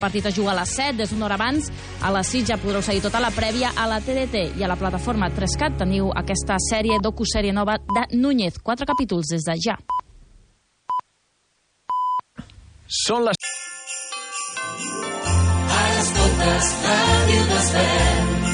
partit es juga a les 7, des d'una hora abans. A les 6 ja podreu seguir tota la prèvia a la TDT i a la plataforma 3CAT. Teniu aquesta sèrie, docu-sèrie nova de Núñez. Quatre capítols des de ja. Són les... Ara les totes, ràdio desvern.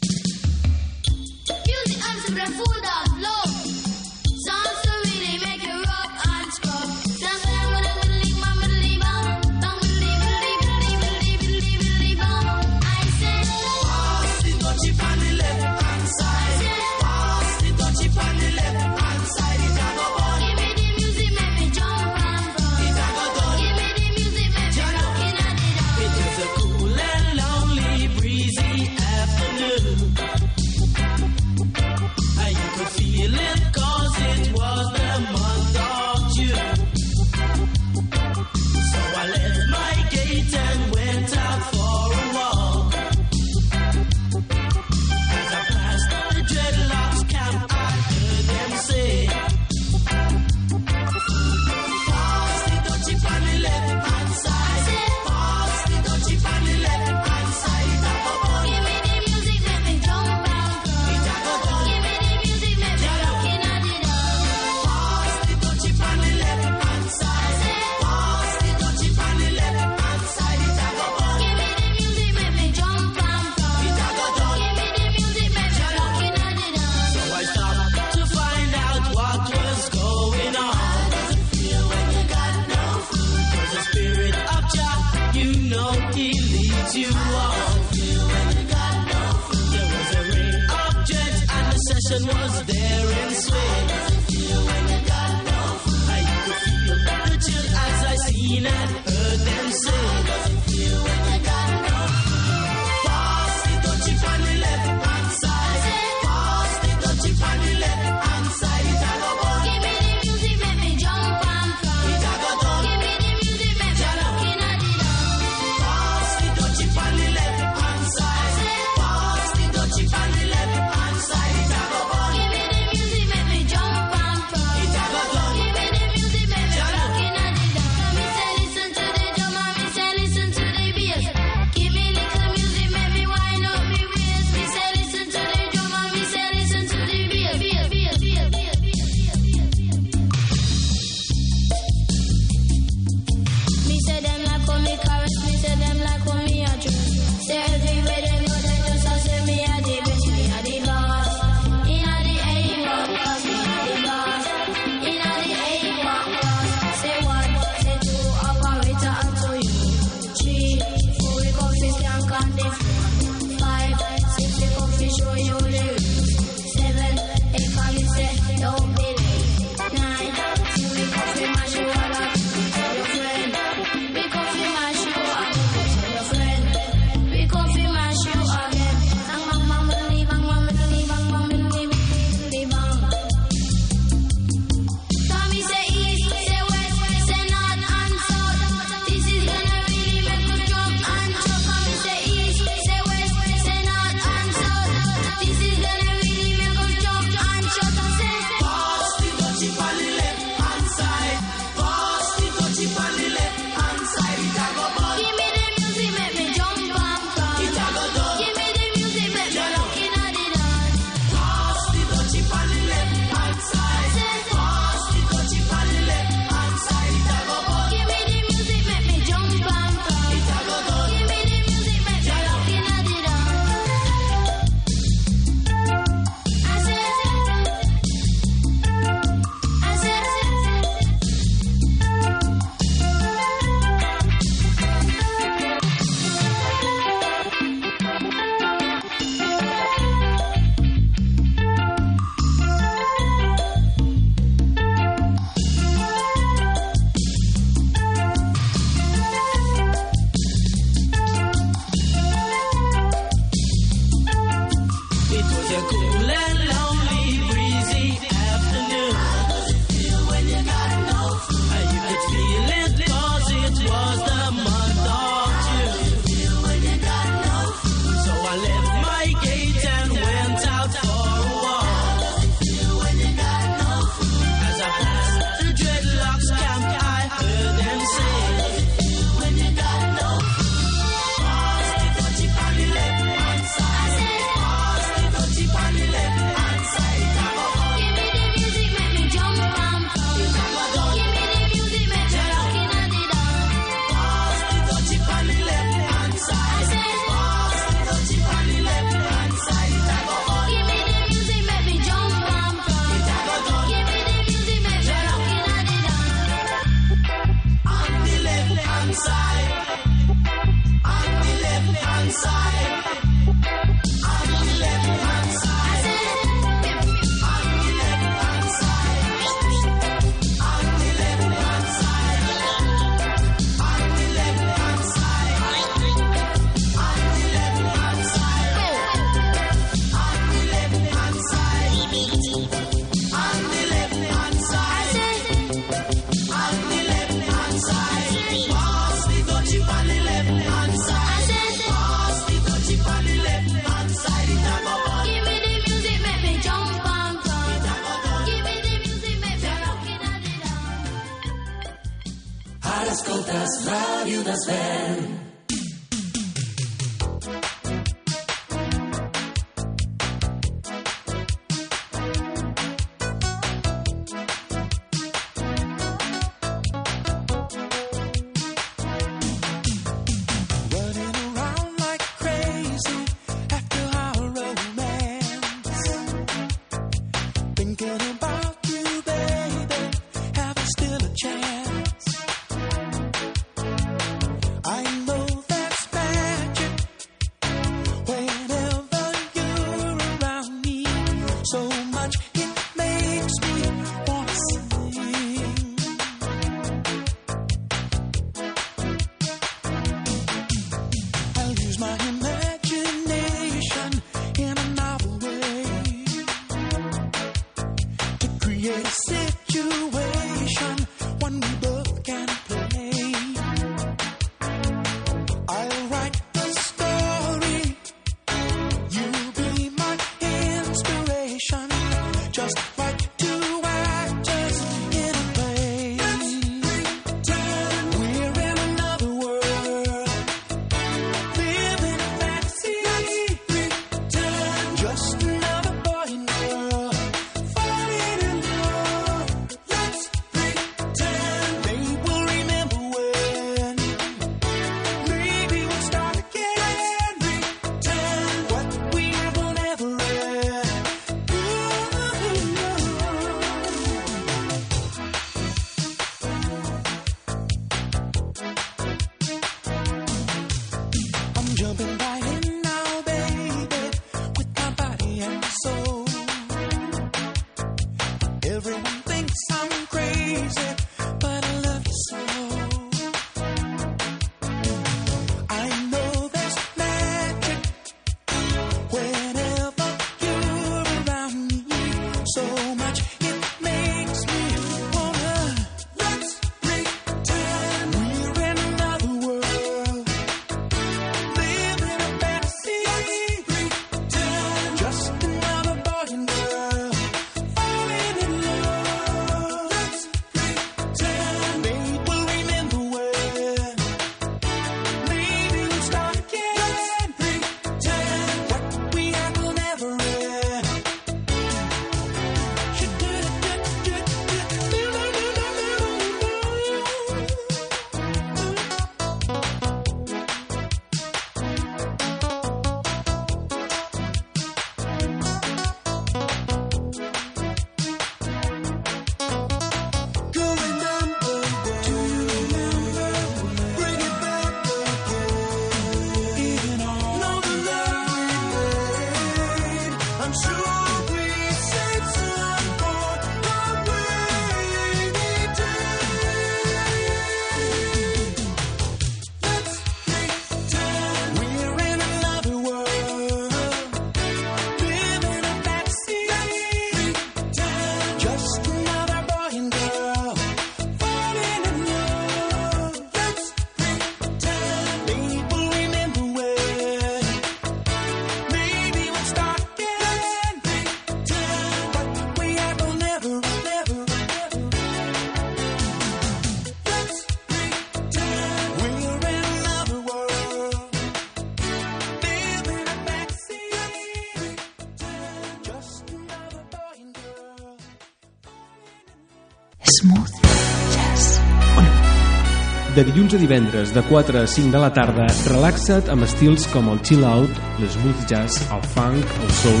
De dilluns a divendres, de 4 a 5 de la tarda, relaxa't amb estils com el chill-out, l'smooth jazz, el funk, el soul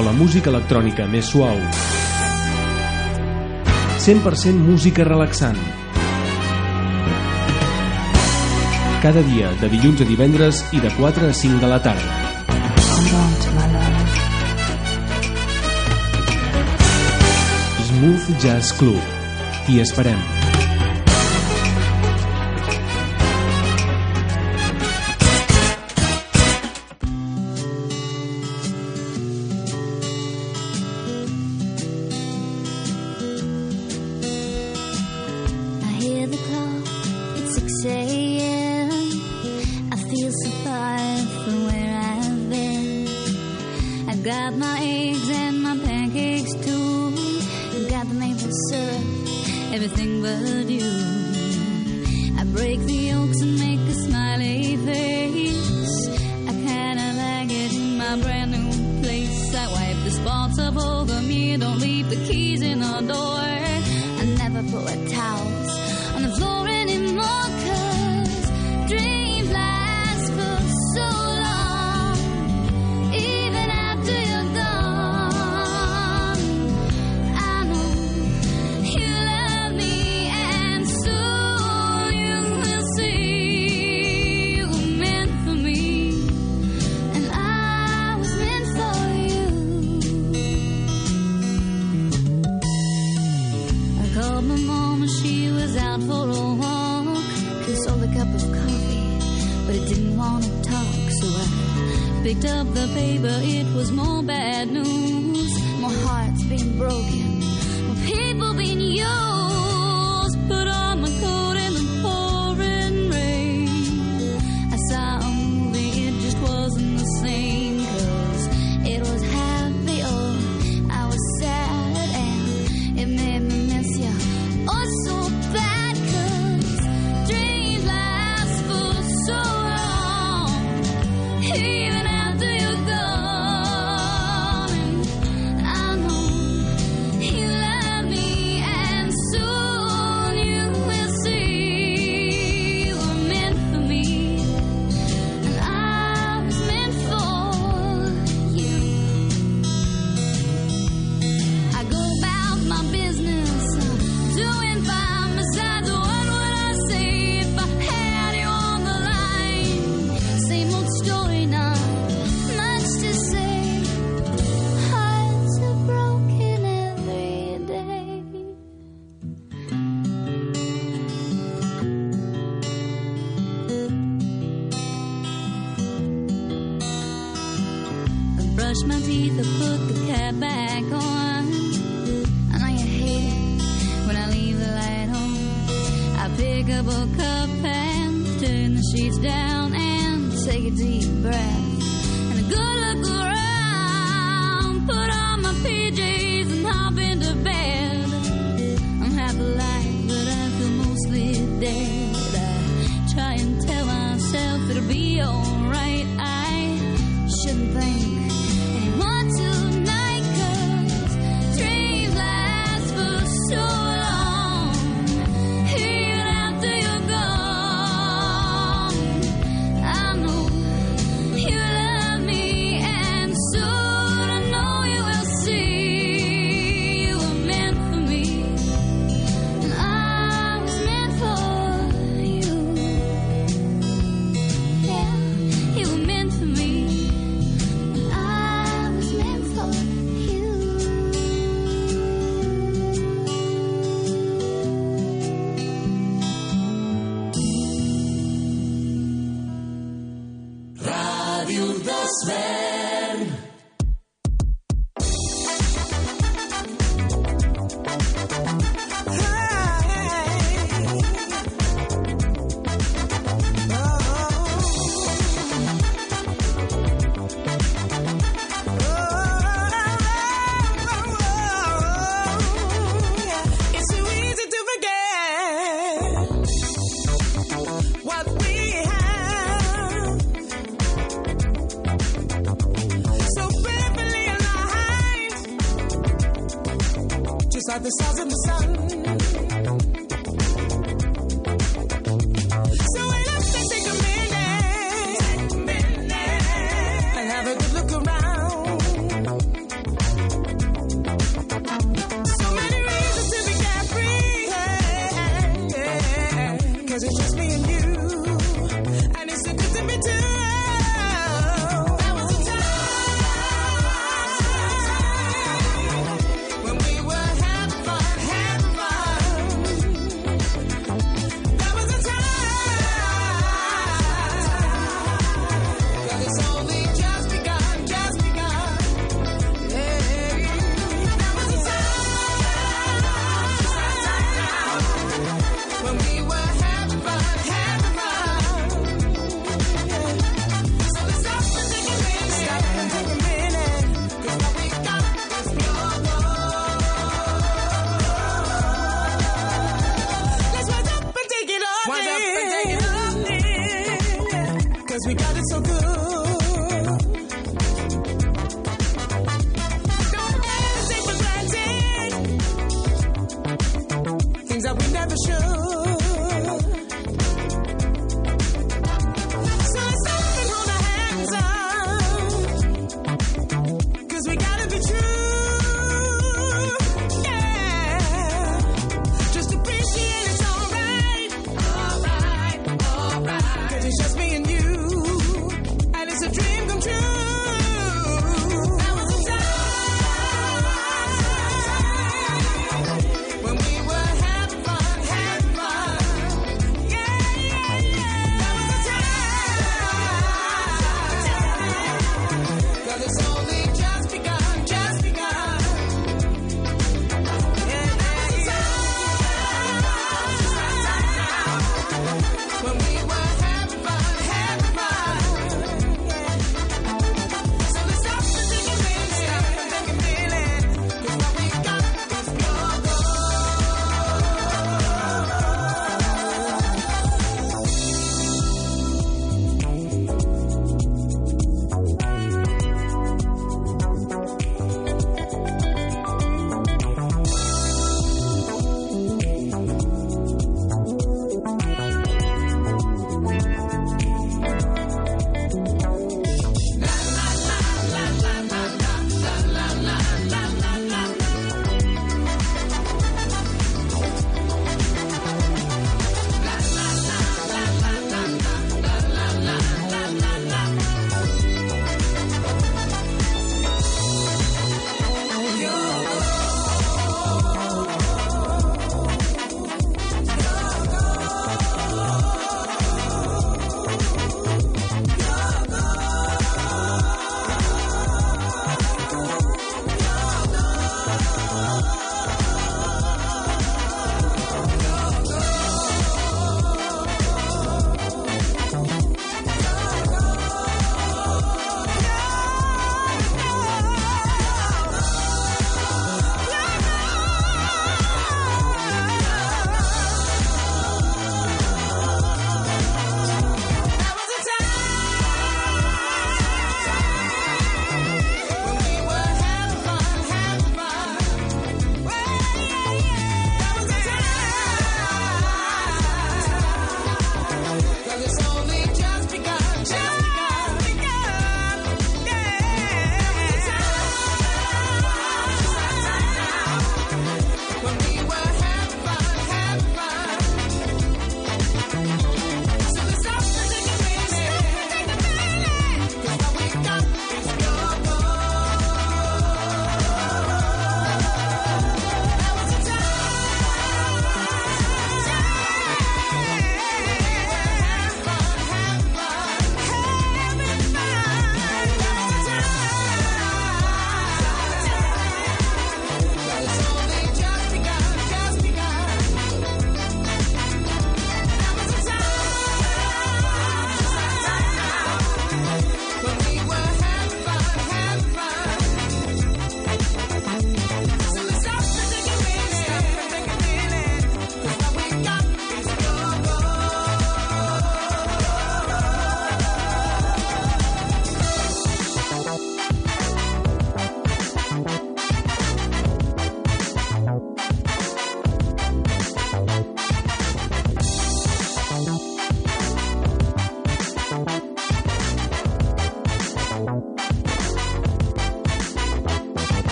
o la música electrònica més suau. 100% música relaxant. Cada dia, de dilluns a divendres i de 4 a 5 de la tarda. Smooth Jazz Club. T'hi esperem.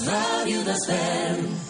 Slav Judastem.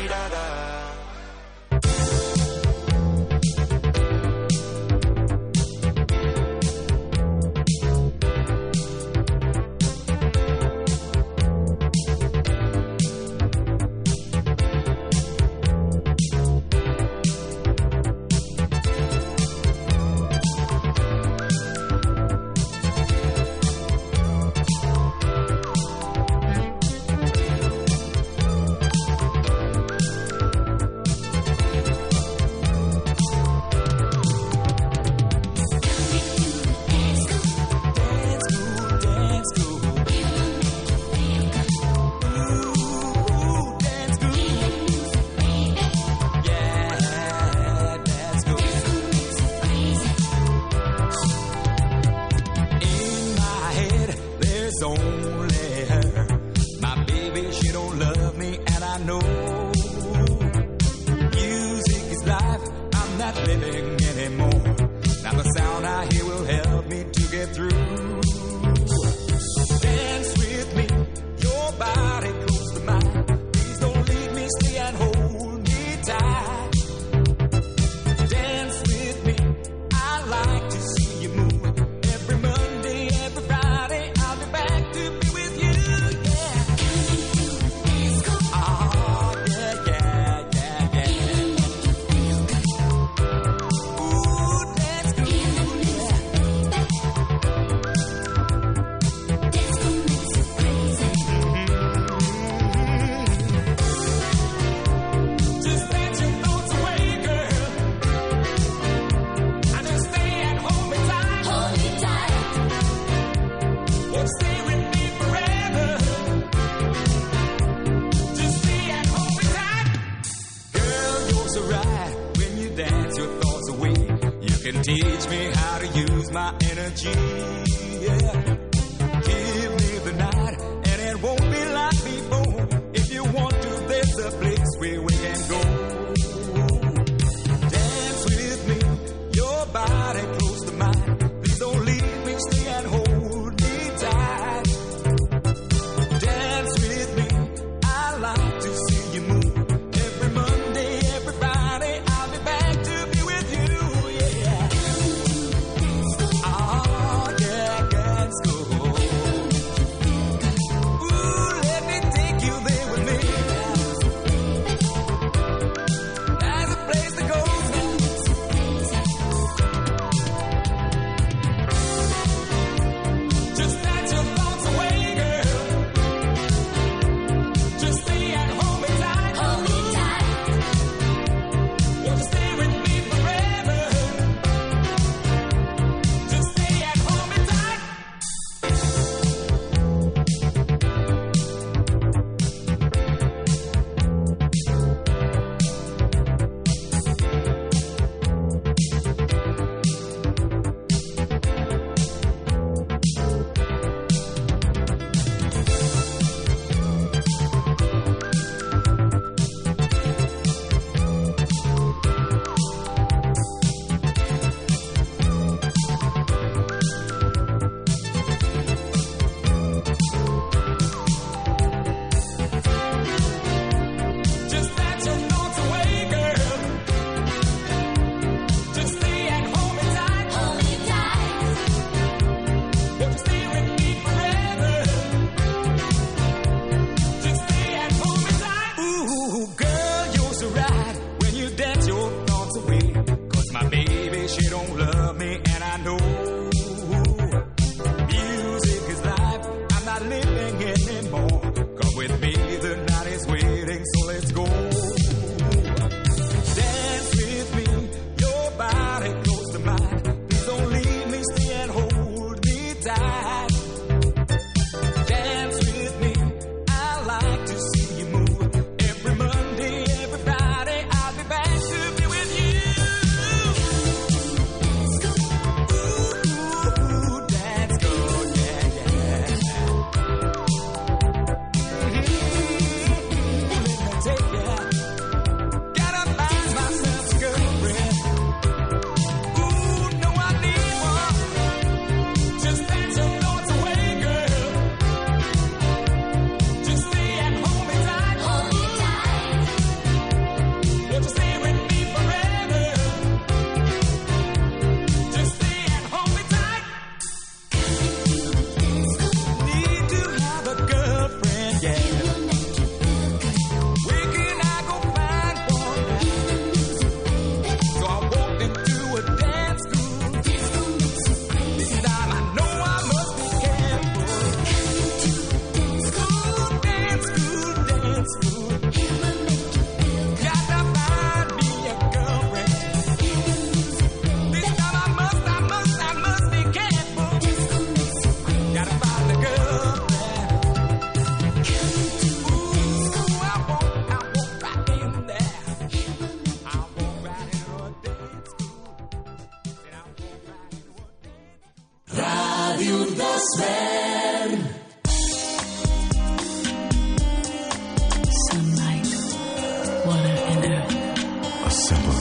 water, and earth. A simple